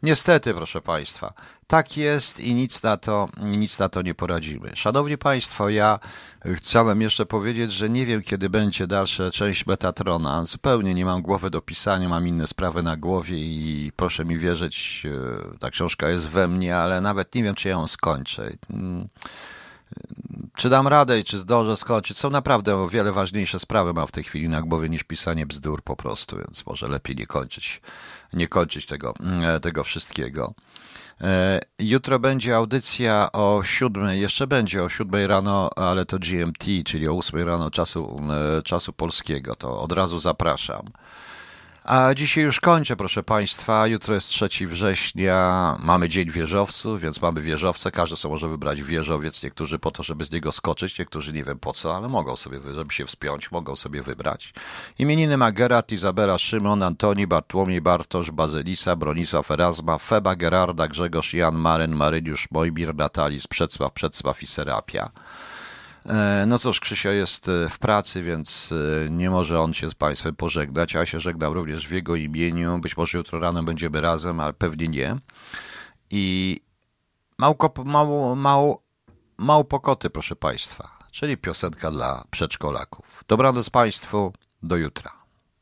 Niestety, proszę Państwa, tak jest i nic na to, nic na to nie poradzimy. Szanowni Państwo, ja chciałem jeszcze powiedzieć, że nie wiem, kiedy będzie dalsza część Metatrona. Zupełnie nie mam głowy do pisania, mam inne sprawy na głowie i proszę mi wierzyć, e, ta książka jest we mnie, ale nawet nie wiem, czy ja ją skończę. Czy dam radę i czy zdążę skończyć. Są naprawdę o wiele ważniejsze sprawy mam w tej chwili na głowie niż pisanie bzdur po prostu, więc może lepiej nie kończyć, nie kończyć tego, mm, tego wszystkiego. E, jutro będzie audycja o siódmej, jeszcze będzie o siódmej rano, ale to GMT, czyli o ósmej rano czasu, e, czasu polskiego. To od razu zapraszam. A dzisiaj już kończę, proszę Państwa. Jutro jest 3 września. Mamy Dzień Wieżowców, więc mamy wieżowce. Każdy sobie może wybrać wieżowiec. Niektórzy po to, żeby z niego skoczyć, niektórzy nie wiem po co, ale mogą sobie, żeby się wspiąć, mogą sobie wybrać. Imieniny ma Gerat, Izabela, Szymon, Antoni, Bartłomiej, Bartosz, Bazylisa, Bronisław, Erasma, Feba, Gerarda, Grzegorz, Jan, Maryn, Maryniusz, Mojmir, Natalis, Przecław, Przecław i Serapia. E, no cóż, Krzysio jest e, w pracy, więc e, nie może on się z Państwem pożegnać, a ja się żegnam również w jego imieniu. Być może jutro rano będziemy razem, ale pewnie nie. I małko, mał, mał, mał pokoty, proszę Państwa, czyli piosenka dla przedszkolaków. Dobranoc Państwu, do jutra.